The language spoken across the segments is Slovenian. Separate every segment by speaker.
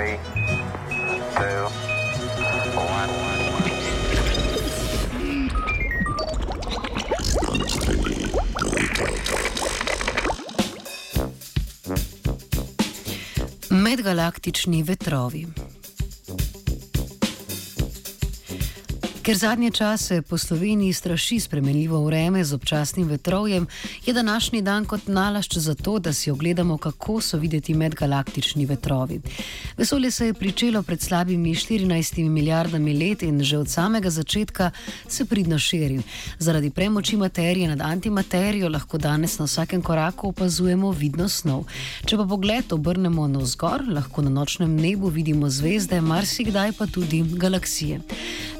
Speaker 1: Three, two, one.
Speaker 2: Medgalaktični vetrovi. Ker zadnje čase po Sloveniji straši spremenljivo vreme z občasnim vetrovjem, je današnji dan kot nalašč za to, da si ogledamo, kako so videti medgalaktični vetrovi. Vesolje se je pričelo pred slabimi 14 milijardami let in že od samega začetka se pridno širi. Zaradi premoči materije nad antimaterijo lahko danes na vsakem koraku opazujemo vidno snov. Če pa pogled obrnemo navzgor, lahko na nočnem nebu vidimo zvezde, marsikdaj pa tudi galaksije.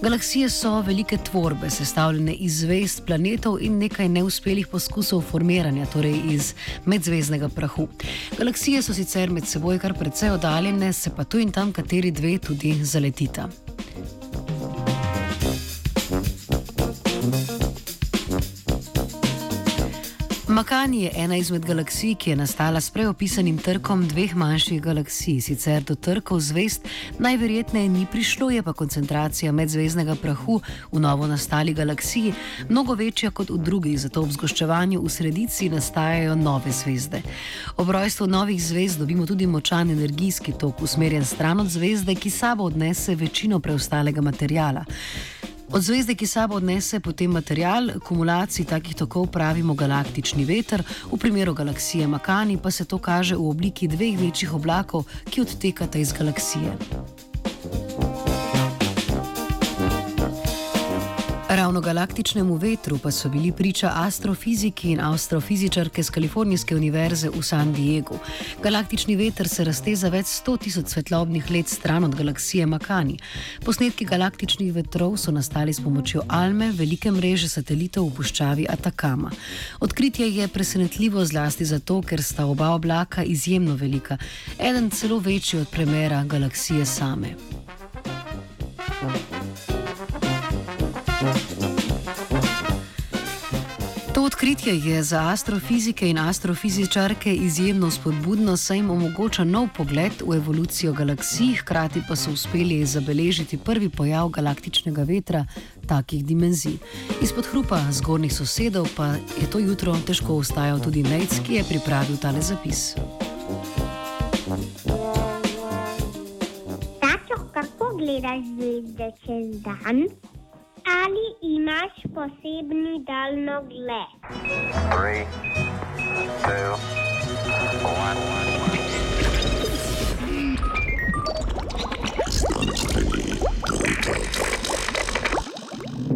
Speaker 2: Galaksije so velike tvorbe, sestavljene iz zvezd, planetov in nekaj neuspelih poskusov formiranja, torej iz medzvezdnega prahu. Galaksije so sicer med seboj kar precej oddaljene, se pa tu in tam kateri dve tudi zaletita. Makani je ena izmed galaksij, ki je nastala s preopisanim trkom dveh manjših galaksij. Sicer do trkov zvest najverjetneje ni prišlo, je pa koncentracija medzvezdnega prahu v novo nastali galaksiji mnogo večja kot v drugih, zato ob zgoščevanju v sredici nastajajo nove zvezde. Ob rojstvu novih zvezd dobimo tudi močan energijski tok, usmerjen stran od zvezde, ki sabo odnese večino preostalega materijala. Od zvezde, ki sabo odnese potem material, kumulaciji takih tokov pravimo galaktični veter, v primeru galaksije Makani pa se to kaže v obliki dveh večjih oblakov, ki odtekata iz galaksije. Ravno galaktičnemu vetru pa so bili priča astrofiziki in astrofizičarke z Kalifornijske univerze v San Diegu. Galaktični veter se razteza več 100 tisoč svetlobnih let stran od galaksije Makani. Posnetki galaktičnih vetrov so nastali s pomočjo Alme, velike mreže satelitov v puščavi Atakama. Odkritje je presenetljivo zlasti zato, ker sta oba oblaka izjemno velika, eden celo večji od premjera galaksije same. To odkritje je za astrofizike in astrofizičarke izjemno spodbudno, saj jim omogoča nov pogled v evolucijo galaksij, hkrati pa so uspeli zabeležiti prvi pojav galaktičnega vetra takih dimenzij. Izpod hrupa zgornjih sosedov pa je to jutro težko ustajal tudi Nejc, ki je pripravil tale zapis.
Speaker 3: Tato, kako gledaš zvezde čez dan? Ali imaš posebni daljnogled?
Speaker 1: Three, two,